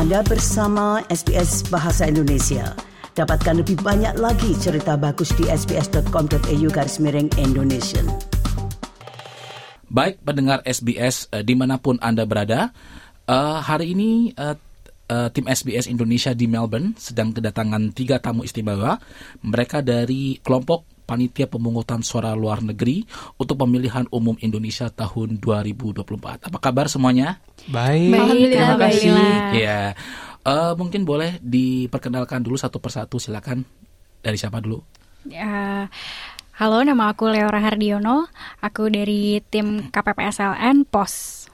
Anda bersama SBS Bahasa Indonesia. Dapatkan lebih banyak lagi cerita bagus di sbs.com.au garis miring Indonesia. Baik pendengar SBS uh, di mana pun Anda berada, uh, hari ini uh, tim SBS Indonesia di Melbourne sedang kedatangan tiga tamu istimewa. Mereka dari kelompok Panitia Pemungutan Suara Luar Negeri untuk pemilihan umum Indonesia tahun 2024. Apa kabar semuanya? Baik, Alhamdulillah, terima kasih. baiklah. Ya, uh, mungkin boleh diperkenalkan dulu satu persatu, silakan. Dari siapa dulu? Ya, halo, nama aku Leora Hardiono. Aku dari tim KPPSLN POS.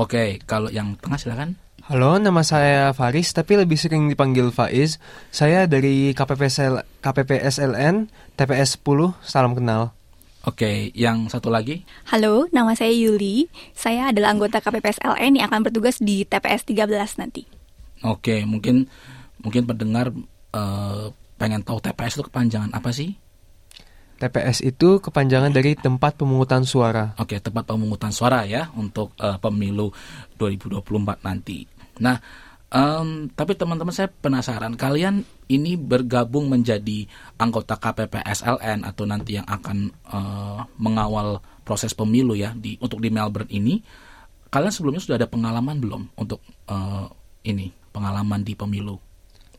Oke, kalau yang tengah silakan. Halo, nama saya Faris, tapi lebih sering dipanggil Faiz. Saya dari KPPSL, KPPSLN, TPS 10, salam kenal. Oke, yang satu lagi. Halo, nama saya Yuli. Saya adalah anggota KPPSLN yang akan bertugas di TPS 13 nanti. Oke, mungkin mungkin pendengar eh, pengen tahu TPS itu kepanjangan apa sih? TPS itu kepanjangan dari tempat pemungutan suara. Oke, tempat pemungutan suara ya untuk eh, pemilu 2024 nanti. Nah, em, tapi teman-teman saya penasaran, kalian ini bergabung menjadi anggota KPPSLN atau nanti yang akan eh, mengawal proses pemilu ya di untuk di Melbourne ini. Kalian sebelumnya sudah ada pengalaman belum untuk eh, ini pengalaman di pemilu?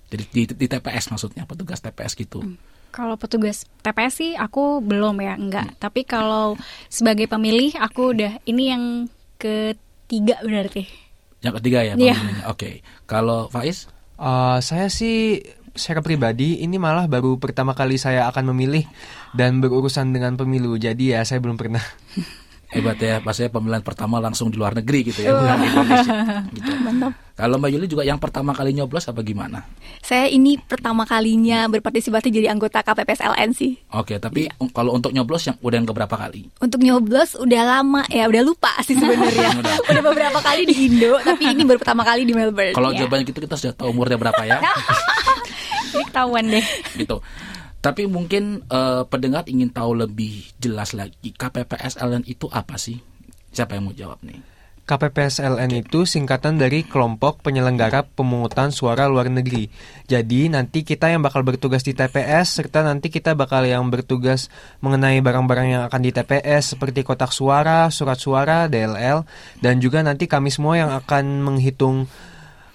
Jadi di, di TPS maksudnya petugas TPS gitu. Kalau petugas TPS sih aku belum ya, enggak. Tapi kalau sebagai pemilih aku udah ini yang ketiga berarti. Yang ketiga ya Iya. pemilihnya. Oke. Kalau Faiz? Uh, saya sih secara pribadi ini malah baru pertama kali saya akan memilih dan berurusan dengan pemilu. Jadi ya saya belum pernah. Hebat ya, pas saya pemilihan pertama langsung di luar negeri gitu ya, bukan di Indonesia. Gitu. Kalau Mbak Yuli juga yang pertama kali nyoblos apa gimana? Saya ini pertama kalinya berpartisipasi jadi anggota KPPSLN sih. Oke, tapi um, kalau untuk nyoblos yang udah yang keberapa kali? Untuk nyoblos udah lama ya, udah lupa sih sebenarnya. Udah. udah beberapa kali di Indo, tapi ini baru pertama kali di Melbourne. Kalau ya. jawabannya gitu kita sudah tahu umurnya berapa ya, Ini ketahuan deh. gitu. Tapi mungkin eh, pendengar ingin tahu lebih jelas lagi KPPSLN itu apa sih? Siapa yang mau jawab nih? KPPSLN itu singkatan dari kelompok penyelenggara pemungutan suara luar negeri. Jadi nanti kita yang bakal bertugas di TPS serta nanti kita bakal yang bertugas mengenai barang-barang yang akan di TPS seperti kotak suara, surat suara, DLL dan juga nanti kami semua yang akan menghitung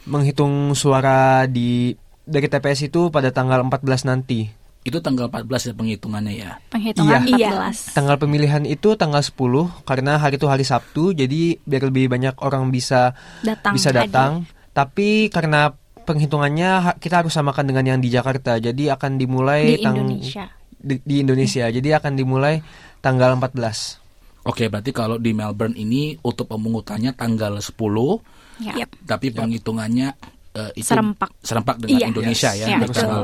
menghitung suara di dari TPS itu pada tanggal 14 nanti. Itu tanggal 14 ya penghitungannya ya. Penghitungan Iya. 14. Tanggal pemilihan itu tanggal 10 karena hari itu hari Sabtu jadi biar lebih banyak orang bisa Datang. bisa datang. Tapi karena penghitungannya kita harus samakan dengan yang di Jakarta. Jadi akan dimulai Di tang- Indonesia. Di, di Indonesia. Jadi akan dimulai tanggal 14. Oke, berarti kalau di Melbourne ini untuk pemungutannya tanggal 10, Ya. Yap. tapi penghitungannya eh, itu Serempak. serempak dengan Iya. Indonesia Yes. ya. Iya, betul. tanggal,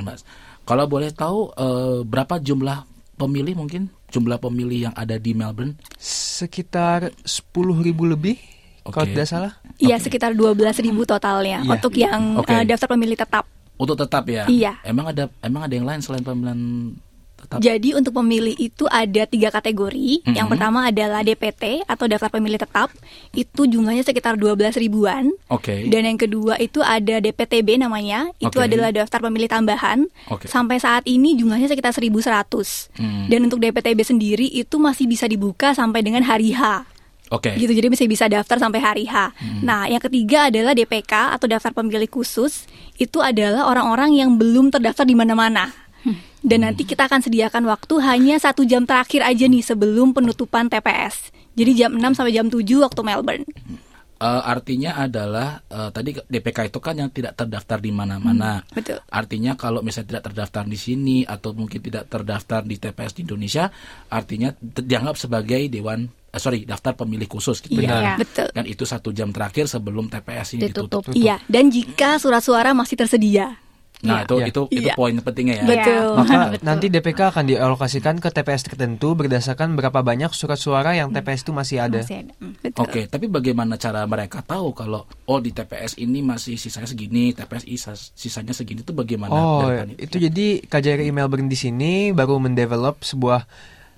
Mas. Kalau boleh tahu eh, berapa jumlah pemilih mungkin jumlah pemilih yang ada di Melbourne? Sekitar 10.000 ribu lebih kalau Oke. tidak salah. Iya, sekitar 12.000 totalnya Iya. untuk yang Oke. eh, daftar pemilih tetap. Untuk tetap ya. Iya. Emang ada emang ada yang lain selain pemilihan tetap? Jadi untuk pemilih itu ada tiga kategori. Yang Mhm. pertama adalah DPT atau daftar pemilih tetap. Itu jumlahnya sekitar 12 ribuan. Oke. Dan yang kedua itu ada DPTB namanya. Itu Oke. adalah daftar pemilih tambahan. Oke. Sampai saat ini jumlahnya sekitar 1100. Hmm. Dan untuk DPTB sendiri itu masih bisa dibuka sampai dengan hari H. Oke. Gitu, jadi masih bisa daftar sampai hari H. Hmm. Nah, yang ketiga adalah DPK atau daftar pemilih khusus. Itu adalah orang-orang yang belum terdaftar di mana-mana. Dan nanti kita akan sediakan waktu hanya satu jam terakhir aja nih sebelum penutupan TPS. Jadi jam 6 sampai jam 7 waktu Melbourne. Eh, artinya adalah eh, tadi DPK itu kan yang tidak terdaftar di mana-mana. betul. Artinya kalau misalnya tidak terdaftar di sini atau mungkin tidak terdaftar di TPS di Indonesia, artinya dianggap sebagai dewan eh, sorry daftar pemilih khusus gitu ya. Iya. Betul. Dan itu satu jam terakhir sebelum TPS ini ditutup. Ditutup. Iya, dan jika surat suara masih tersedia. Nah itu Iya. itu itu Iya. poin pentingnya ya. Betul. Maka Betul. nanti DPK akan dialokasikan ke TPS tertentu berdasarkan berapa banyak surat suara yang TPS itu masih ada. Masih ada. Hmm. Betul. Oke, tapi bagaimana cara mereka tahu kalau oh di TPS ini masih sisanya segini, TPS isa- sisanya segini itu bagaimana? Oh, itu jadi KJRI Melbourne di sini baru mendevelop sebuah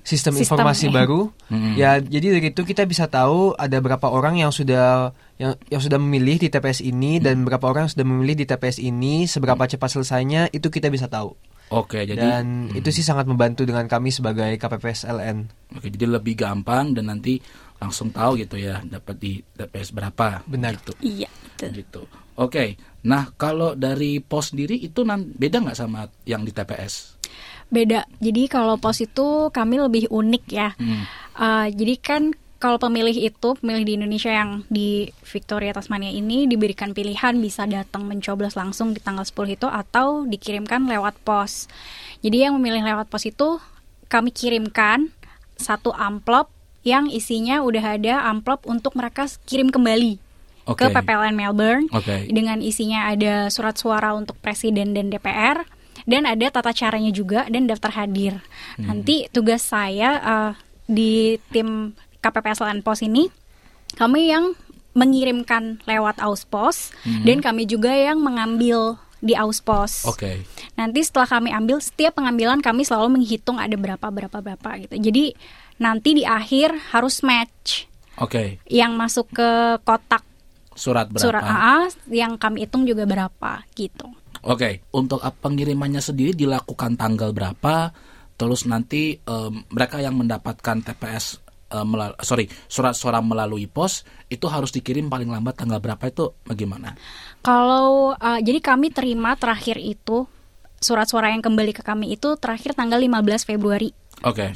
sistem, Sistem, informasi eh. baru. Hmm. Ya, jadi dari itu kita bisa tahu ada berapa orang yang sudah yang yang sudah memilih di TPS ini dan berapa orang yang sudah memilih di TPS ini, seberapa cepat selesainya itu kita bisa tahu. Oke, jadi dan Hmm. itu sih sangat membantu dengan kami sebagai KPPS LN. Oke, jadi lebih gampang dan nanti langsung tahu gitu ya dapat di TPS berapa. Benar. Gitu. Iya, betul. Gitu. Oke. Nah, kalau dari pos sendiri itu nan beda nggak sama yang di TPS? Beda. Jadi kalau pos itu kami lebih unik ya. Hmm. Uh, jadi kan kalau pemilih itu, pemilih di Indonesia yang di Victoria Tasmania ini diberikan pilihan bisa datang mencoblos langsung di tanggal 10 itu atau dikirimkan lewat pos. Jadi yang memilih lewat pos itu kami kirimkan satu amplop yang isinya udah ada amplop untuk mereka kirim kembali Oke. ke PPLN Melbourne Oke. dengan isinya ada surat suara untuk presiden dan DPR dan ada tata caranya juga dan daftar hadir. Nanti tugas saya uh, di tim KPPS LN Pos ini kami yang mengirimkan lewat Auspos dan kami juga yang mengambil di Auspos. Oke. Nanti setelah kami ambil setiap pengambilan kami selalu menghitung ada berapa berapa berapa gitu. Jadi nanti di akhir harus match Oke. yang masuk ke kotak Surat berapa? surat AA yang kami hitung juga berapa gitu. Oke, untuk ap- pengirimannya sendiri dilakukan tanggal berapa? Terus nanti em, mereka yang mendapatkan TPS em, melal- sorry surat suara melalui pos itu harus dikirim paling lambat tanggal berapa itu bagaimana? Kalau uh, jadi kami terima terakhir itu surat suara yang kembali ke kami itu terakhir tanggal 15 Februari. Oke,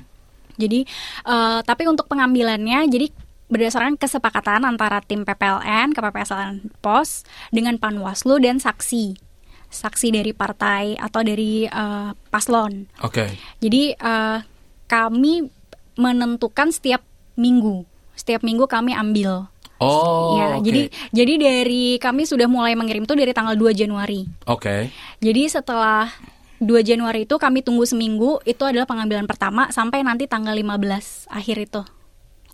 Jadi uh, tapi untuk pengambilannya jadi berdasarkan kesepakatan antara tim PPLN, KPPS LN Pos dengan Panwaslu dan saksi. Saksi dari partai atau dari uh, paslon. oke, Jadi uh, kami menentukan setiap minggu. Setiap minggu kami ambil. oh, ya, oke. jadi jadi dari kami sudah mulai mengirim itu dari tanggal 2 Januari. oke, Jadi setelah 2 Januari itu kami tunggu seminggu, itu adalah pengambilan pertama sampai nanti tanggal 15 akhir itu.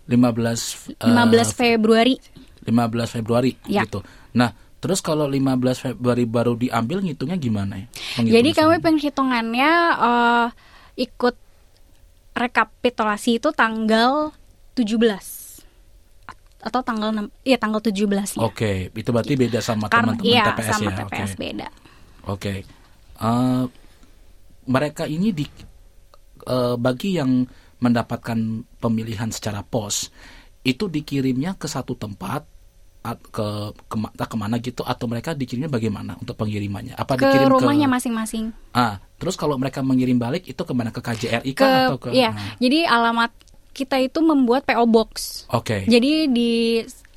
15 eh, 15 Februari. 15 Februari Ya. gitu. Nah, terus kalau 15 Februari baru diambil ngitungnya gimana ya? Jadi kami penghitungannya eh, ikut rekapitulasi itu tanggal 17 atau tanggal 6 iya tanggal 17 ya. Oke, itu berarti beda sama teman-teman iya TPS sama ya. TPS Oke. beda. Oke, Eh, mereka ini di eh, bagi yang mendapatkan pemilihan secara pos itu dikirimnya ke satu tempat ke kema- entah ke mana gitu atau mereka dikirimnya bagaimana untuk pengirimannya? Apa Ke dikirim rumahnya ke masing-masing. ah terus kalau mereka mengirim balik itu ke mana ke KJRI Ke kah atau ke iya. nah, Jadi alamat kita itu membuat PO box. Oke, Jadi di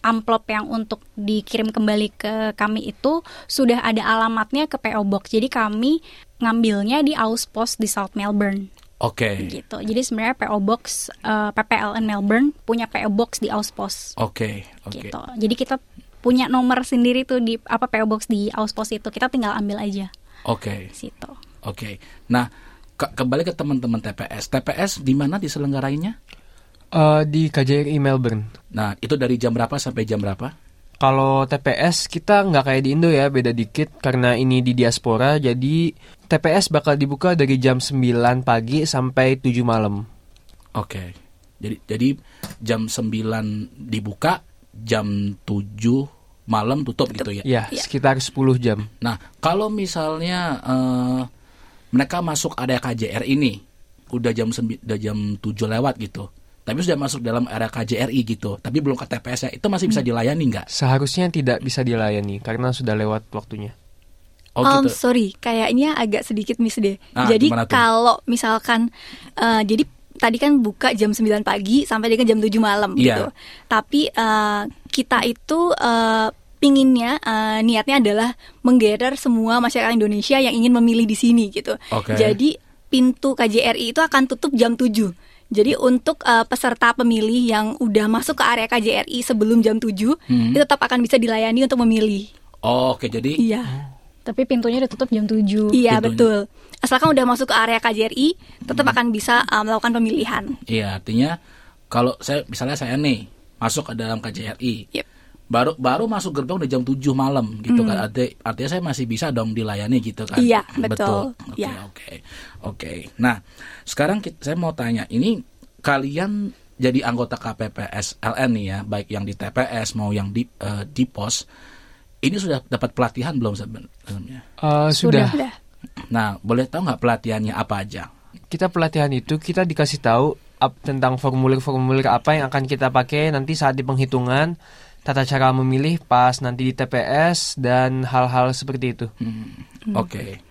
amplop yang untuk dikirim kembali ke kami itu sudah ada alamatnya ke PO Box. Jadi kami ngambilnya di Auspost di South Melbourne oke, gitu. Jadi sebenarnya PO Box eh, PPLN Melbourne punya PO Box di Auspost oke, oke. gitu. Jadi kita punya nomor sendiri tuh di apa PO Box di Auspost itu. Kita tinggal ambil aja Oke, situ. oke. Nah, ke- kembali ke teman-teman TPS. TPS di mana diselenggarainya? Eh, di KJRI Melbourne. Nah, itu dari jam berapa sampai jam berapa? Kalau TPS kita nggak kayak di Indo ya, beda dikit karena ini di diaspora. Jadi TPS bakal dibuka dari jam 9 pagi sampai 7 malam. Oke. Jadi jadi jam 9 dibuka, jam 7 malam tutup gitu ya. Ya, sekitar 10 jam. Nah, kalau misalnya eh, mereka masuk area KJR ini udah jam udah jam 7 lewat gitu. Tapi sudah masuk dalam area KJRI gitu, tapi belum ke TPS ya. Itu masih bisa dilayani nggak? Seharusnya tidak bisa dilayani karena sudah lewat waktunya. Oh Um, gitu. sorry, kayaknya agak sedikit miss deh. Ah, jadi kalau misalkan eh, jadi tadi kan buka jam 9 pagi sampai dengan jam 7 malam Iya. gitu. Tapi eh, kita itu eh, pinginnya eh, niatnya adalah menggerer semua masyarakat Indonesia yang ingin memilih di sini gitu. Oke. Jadi pintu KJRI itu akan tutup jam 7. Jadi untuk eh, peserta pemilih yang udah masuk ke area KJRI sebelum jam 7 Hmm. itu tetap akan bisa dilayani untuk memilih. Oh, Oke, jadi Iya. Tapi pintunya ditutup jam 7. Iya Pintunya. betul. Asalkan udah masuk ke area KJRI, tetap akan bisa uh, melakukan pemilihan. Iya, artinya kalau saya misalnya saya nih masuk ke dalam KJRI. Yep. Baru baru masuk gerbang udah jam 7 malam gitu kan. Arti, artinya saya masih bisa dong dilayani gitu kan. Iya, betul. Oke, Iya. oke. Oke. Nah, sekarang kita, saya mau tanya ini kalian jadi anggota KPPS LN nih ya, baik yang di TPS mau yang di eh, di pos, ini sudah dapat pelatihan belum sebelumnya? Eh, sudah. Sudah. Nah, boleh tahu nggak pelatihannya apa aja? Kita pelatihan itu kita dikasih tahu tentang formulir-formulir apa yang akan kita pakai nanti saat di penghitungan, tata cara memilih pas nanti di TPS dan hal-hal seperti itu. Hmm, Oke.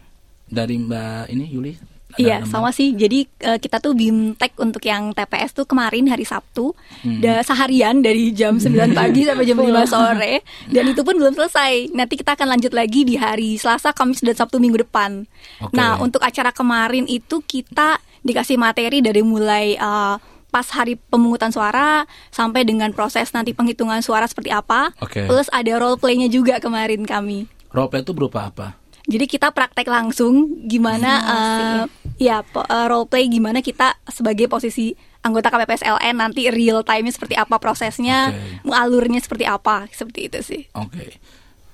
Dari Mbak ini Yuli? Iya, sama sih. Jadi eh, kita tuh bimtek untuk yang TPS tuh kemarin hari Sabtu, Hmm. da, seharian dari jam 9 pagi sampai jam 5 sore, dan itu pun belum selesai. Nanti kita akan lanjut lagi di hari Selasa, Kamis, dan Sabtu minggu depan. Oke. Nah, untuk acara kemarin itu kita dikasih materi dari mulai eh, pas hari pemungutan suara sampai dengan proses nanti penghitungan suara seperti apa. Oke. Plus ada role play-nya juga kemarin kami. Role itu berupa apa? Jadi kita praktek langsung gimana eh, ya po- eh, role play gimana kita sebagai posisi anggota KPPS LN nanti real time seperti apa prosesnya, Oke. alurnya seperti apa, seperti itu sih. Oke.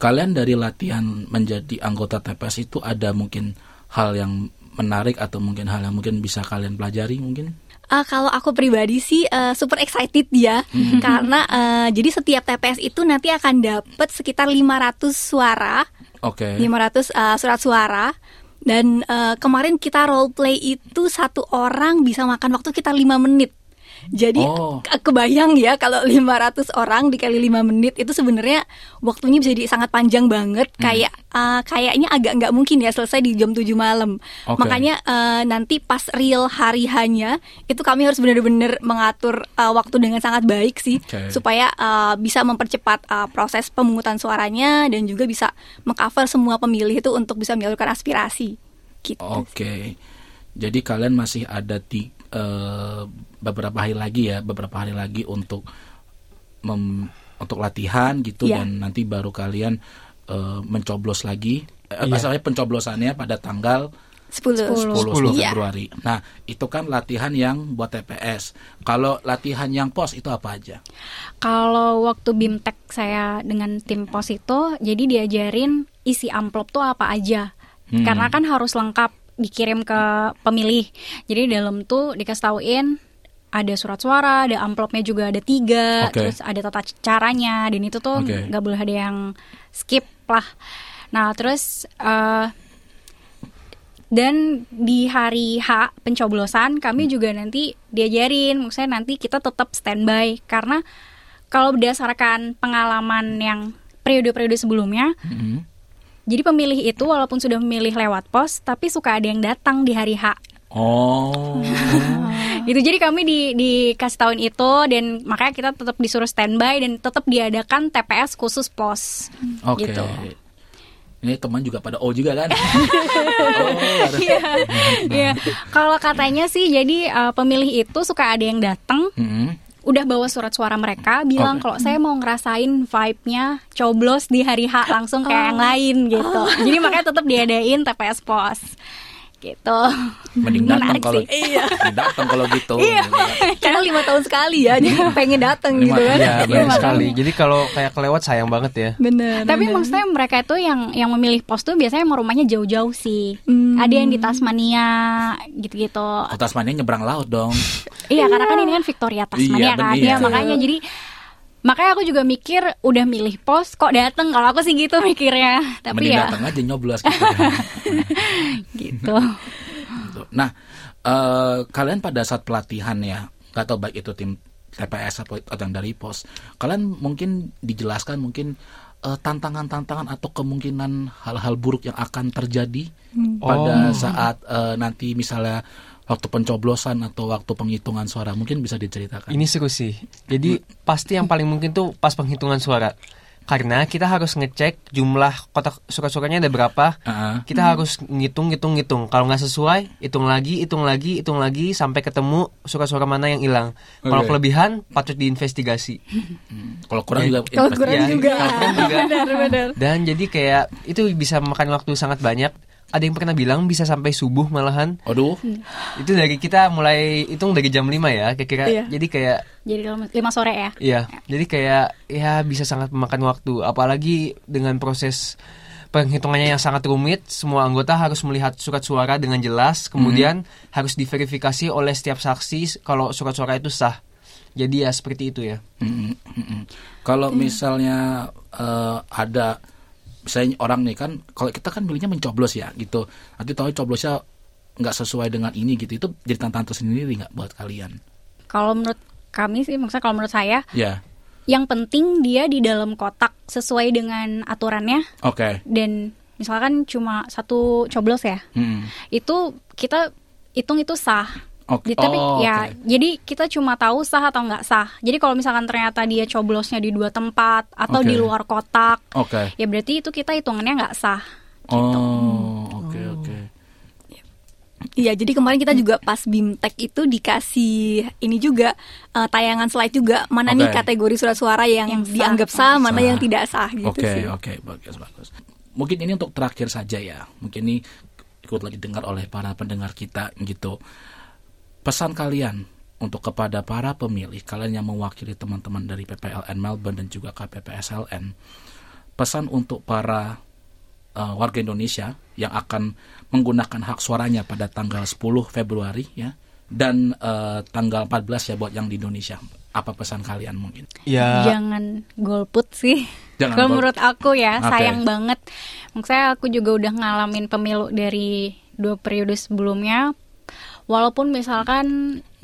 Kalian dari latihan menjadi anggota TPS itu ada mungkin hal yang menarik atau mungkin hal yang mungkin bisa kalian pelajari mungkin? Eh, kalau aku pribadi sih eh, super excited ya karena eh, jadi setiap TPS itu nanti akan dapat sekitar 500 suara, Oke. 500 eh, surat suara. Dan eh, kemarin kita role play itu satu orang bisa makan waktu kita 5 menit. Jadi Oh. ke- kebayang ya kalau 500 orang dikali 5 menit itu sebenarnya waktunya bisa jadi sangat panjang banget Hmm. kayak eh, kayaknya agak nggak mungkin ya selesai di jam 7 malam. Oke. Makanya eh, nanti pas real hari hanya itu kami harus benar-benar mengatur eh, waktu dengan sangat baik sih Oke. supaya eh, bisa mempercepat eh, proses pemungutan suaranya dan juga bisa mengcover semua pemilih itu untuk bisa menyalurkan aspirasi. Gitu. Oke. Jadi kalian masih ada di eh, beberapa hari lagi ya, beberapa hari lagi untuk mem- untuk latihan gitu Iya. dan nanti baru kalian eh, mencoblos lagi. Eh, Iya. Masalahnya pencoblosannya pada tanggal 10. 10, 10 Iya. Februari. Nah, itu kan latihan yang buat TPS. Kalau latihan yang pos itu apa aja? Kalau waktu BIMTEK saya dengan tim pos itu, jadi diajarin isi amplop tuh apa aja. Hmm. Karena kan harus lengkap dikirim ke pemilih. Jadi di dalam tuh dikasih tauin ada surat suara, ada amplopnya juga ada tiga, Oke. terus ada tata caranya, dan itu tuh nggak boleh ada yang skip lah. Nah terus eh, dan di hari H pencoblosan kami juga nanti diajarin, maksudnya nanti kita tetap standby karena kalau berdasarkan pengalaman yang periode-periode sebelumnya, Mhm. Jadi pemilih itu walaupun sudah memilih lewat pos, tapi suka ada yang datang di hari H. Oh. Gitu jadi kami di dikasih tahun itu dan makanya kita tetap disuruh standby dan tetap diadakan TPS khusus pos. Oke. Gitu. Ini teman juga pada O juga kan? oh. Iya. Iya. Kalau katanya sih jadi eh, pemilih itu suka ada yang datang Mhm. Udah bawa surat suara mereka bilang Oke. kalau saya mau ngerasain vibe-nya coblos di hari H langsung kayak yang lain gitu. Jadi makanya tetap diadain TPS pos. Gitu. Mending datang kalau. Iya. datang kalau gitu. Iya. Karena lima tahun sekali ya, dia pengen datang gitu kan. iya, Ya, Iya, benar sekali. Jadi kalau kayak kelewat sayang banget ya. Bener. Tapi bener. maksudnya mereka itu yang yang memilih pos tuh biasanya mau rumahnya jauh-jauh sih. Hmm. Ada yang di Tasmania gitu-gitu. Oh, Tasmania nyebrang laut dong. Iya, karena kan ini kan Victoria Iya, Tasmania kan. bener. Iya, makanya jadi makanya aku juga mikir udah milih pos kok dateng kalau aku sih gitu mikirnya. Tapi Mending ya datang aja nyoblos gitu. gitu. Gitu. Nah, eh, kalian pada saat pelatihan ya, nggak tahu baik itu tim TPS atau atau yang dari pos, kalian mungkin dijelaskan mungkin eh, tantangan-tantangan atau kemungkinan hal-hal buruk yang akan terjadi pada Oh. saat eh, nanti misalnya waktu pencoblosan atau waktu penghitungan suara mungkin bisa diceritakan. Ini seru sih. Jadi pasti yang paling mungkin tuh pas penghitungan suara. Karena kita harus ngecek jumlah kotak surat-suaranya ada berapa. Heeh. Kita harus ngitung, ngitung, ngitung. Kalau nggak sesuai, hitung lagi, hitung lagi, hitung lagi sampai ketemu surat-suara mana yang hilang. Kalau Oke. kelebihan patut diinvestigasi. Kalau kurang Ya, juga Kalau kurang juga. kalau kurang juga. Benar-benar. Dan jadi kayak itu bisa makan waktu sangat banyak. Ada yang pernah bilang bisa sampai subuh malahan. Aduh, Itu dari kita mulai hitung dari jam 5 ya, kira-kira. Iya. Jadi kayak Jadi lima sore ya. Iya, jadi kayak ya bisa sangat memakan waktu, apalagi dengan proses penghitungannya yang sangat rumit. Semua anggota harus melihat surat suara dengan jelas, kemudian harus diverifikasi oleh setiap saksi kalau surat suara itu sah. Jadi ya seperti itu ya. Mm, mm, mm. Kalau misalnya eh, ada misalnya orang nih kan kalau kita kan milihnya mencoblos ya gitu. Nanti tahu coblosnya nggak sesuai dengan ini gitu. Itu jadi tantangan tersendiri nggak buat kalian? Kalau menurut kami sih, maksudnya kalau menurut saya, Ya. yang penting dia di dalam kotak sesuai dengan aturannya Oke. dan misalkan cuma satu coblos ya, Mm. itu kita hitung itu sah. Oke. Di- tapi Oh, ya, jadi kita cuma tahu sah atau nggak sah. Jadi kalau misalkan ternyata dia coblosnya di dua tempat atau Oke. di luar kotak, Oke. ya berarti itu kita hitungannya nggak sah. Oh, oke oke. Iya, jadi kemarin kita juga pas BIMTEK itu dikasih ini juga eh, tayangan slide juga mana nih Oke. kategori surat suara yang, Yang sah. dianggap sah, mana Sah. yang tidak sah gitu Oke, sih. oke, bagus, bagus. Mungkin ini untuk terakhir saja ya. Mungkin ini ikut lagi dengar oleh para pendengar kita gitu. Pesan kalian untuk kepada para pemilih, kalian yang mewakili teman-teman dari PPLN Melbourne dan juga KPPSLN. Pesan untuk para uh, warga Indonesia yang akan menggunakan hak suaranya pada tanggal 10 Februari ya dan uh, tanggal 14 ya buat yang di Indonesia. Apa pesan kalian mungkin? Ya Jangan golput sih. Jangan Kalau menurut aku ya Oke. sayang banget. Maksudnya aku juga udah ngalamin pemilu dari dua periode sebelumnya. Walaupun misalkan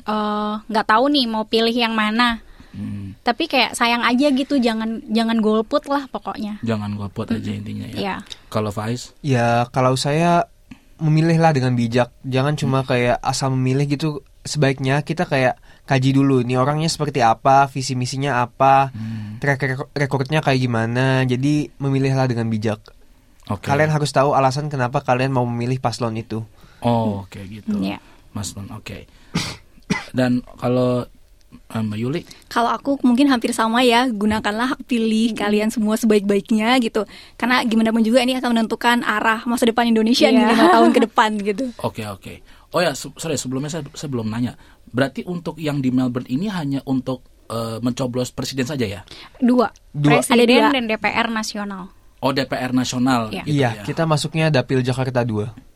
eh, nggak tahu nih mau pilih yang mana, Hmm, tapi kayak sayang aja gitu. Jangan jangan golput lah pokoknya. jangan golput aja intinya ya. Ya. Kalau Faiz? Ya kalau saya memilihlah dengan bijak, jangan cuma kayak asal memilih gitu. Sebaiknya kita kayak kaji dulu, nih orangnya seperti apa, visi misinya apa, track record- recordnya kayak gimana. Jadi memilihlah dengan bijak. Oke. Kalian harus tahu alasan kenapa kalian mau memilih paslon itu. Oh, oke gitu. Iya. Mas Nun, oke. Dan kalau eh, Mbak Yuli, Kalau aku mungkin hampir sama ya, gunakanlah hak pilih kalian semua sebaik-baiknya gitu. Karena gimana pun juga ini akan menentukan arah masa depan Indonesia nih Iya. lima tahun ke depan gitu. oke oke. Oh ya, se- sorry sebelumnya saya, saya belum nanya. Berarti untuk yang di Melbourne ini hanya untuk eh, mencoblos presiden saja ya? Dua. Dua. Presiden Ada dua. dan DPR nasional. Oh DPR nasional Iya. gitu iya, ya. kita masuknya Dapil Jakarta 2.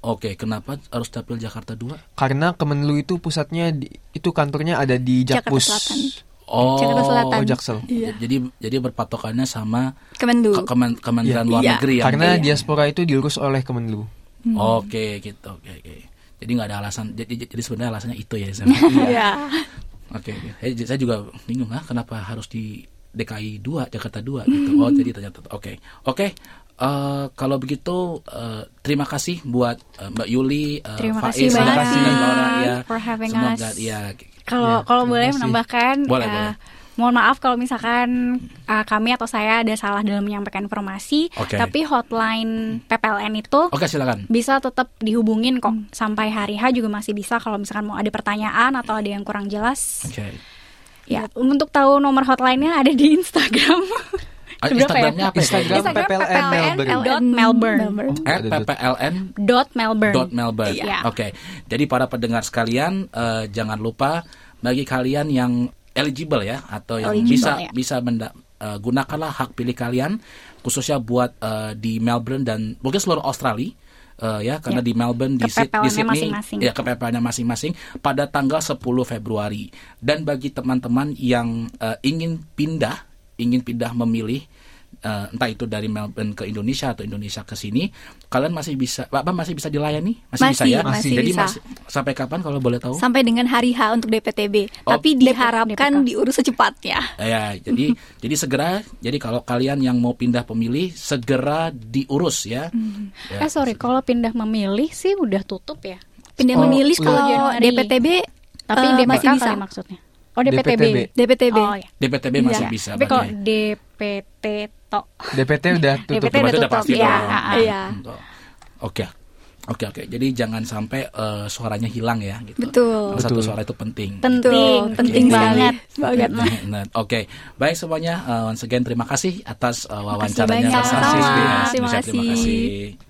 Oke, kenapa harus dapil Jakarta 2? Karena Kemenlu itu pusatnya di- itu kantornya ada di Jakarta Jakpus. Selatan. Oh, Jakarta Selatan. Oh, Jaksel. Iya. Jadi jadi berpatokannya sama Kemenlu. ke- Kemen- Kementerian Iya. Luar Iya. Negeri ya. Karena mungkin? diaspora itu diurus oleh Kemenlu. Oke, gitu. Oke, oke. Jadi nggak ada alasan. Jadi, jadi sebenarnya alasannya itu ya. Sam? Iya. Oke, oke. J- saya juga bingung ah kenapa harus di DKI 2, Jakarta 2 gitu. Oh, jadi ternyata oke. Oke. Eh, kalau begitu eh, terima kasih buat eh, Mbak Yuli, eh, Terima Faiz, kasih dan banyak Laura ya. for having Semoga us. ya Kalau Ya, kalau terima boleh kasih. menambahkan, Boleh, eh, boleh. mohon maaf kalau misalkan eh, kami atau saya ada salah dalam menyampaikan informasi. Oke. Tapi hotline PPLN itu Oke, silakan. bisa tetap dihubungin kok sampai hari H juga masih bisa kalau misalkan mau ada pertanyaan atau ada yang kurang jelas. Oke. Ya, untuk tahu nomor hotline-nya ada di Instagram. Ah, ya? Instagramnya apa ya? Instagram PPLN Melbourne. dot Melbourne. At PPLN Dot Melbourne. dot Melbourne. Iya. Oke. Jadi para pendengar sekalian eh, jangan lupa bagi kalian yang eligible ya atau yang Eligible, bisa ya. bisa menda- eh, gunakanlah hak pilih kalian khususnya buat eh, di Melbourne dan mungkin seluruh Australia. eh, ya karena Ya. di Melbourne di, Syd- di Sydney masing-masing. ya ke PPLN-nya masing-masing pada tanggal 10 Februari dan bagi teman-teman yang eh, ingin pindah ingin pindah memilih eh, entah itu dari Melbourne ke Indonesia atau Indonesia ke sini, kalian masih bisa, Bapak masih bisa dilayani, masih, bisa Masih, ya. masih Jadi bisa. masih sampai kapan kalau boleh tahu? Sampai dengan hari H untuk DPTB. Oh. Tapi diharapkan DPK. diurus secepatnya. Ya, jadi jadi segera. Jadi kalau kalian yang mau pindah pemilih segera diurus ya. Ya, Eh sorry, kalau pindah memilih sih udah tutup ya. Pindah Oh, memilih kalau. DPTB Tapi eh, DPK masih bisa. kali maksudnya. Oh DPTB. DPTB. DPTB. Oh ya. DPTB masih Iya. bisa. Tapi kalau berarti. DPT tok. DPT udah tutup. DPT udah udah pasti Iya, ah, ah. Iya. Oke. Oke oke. Jadi jangan sampai eh, suaranya hilang ya gitu. Betul. Satu Betul. suara itu penting. Penting, Betul, penting Oke. banget. Banget. Nah, Oke, baik semuanya. Uh, once again terima kasih atas uh, wawancaranya Sama-sama. SBS. Terima Bisa, Terima kasih. kasih.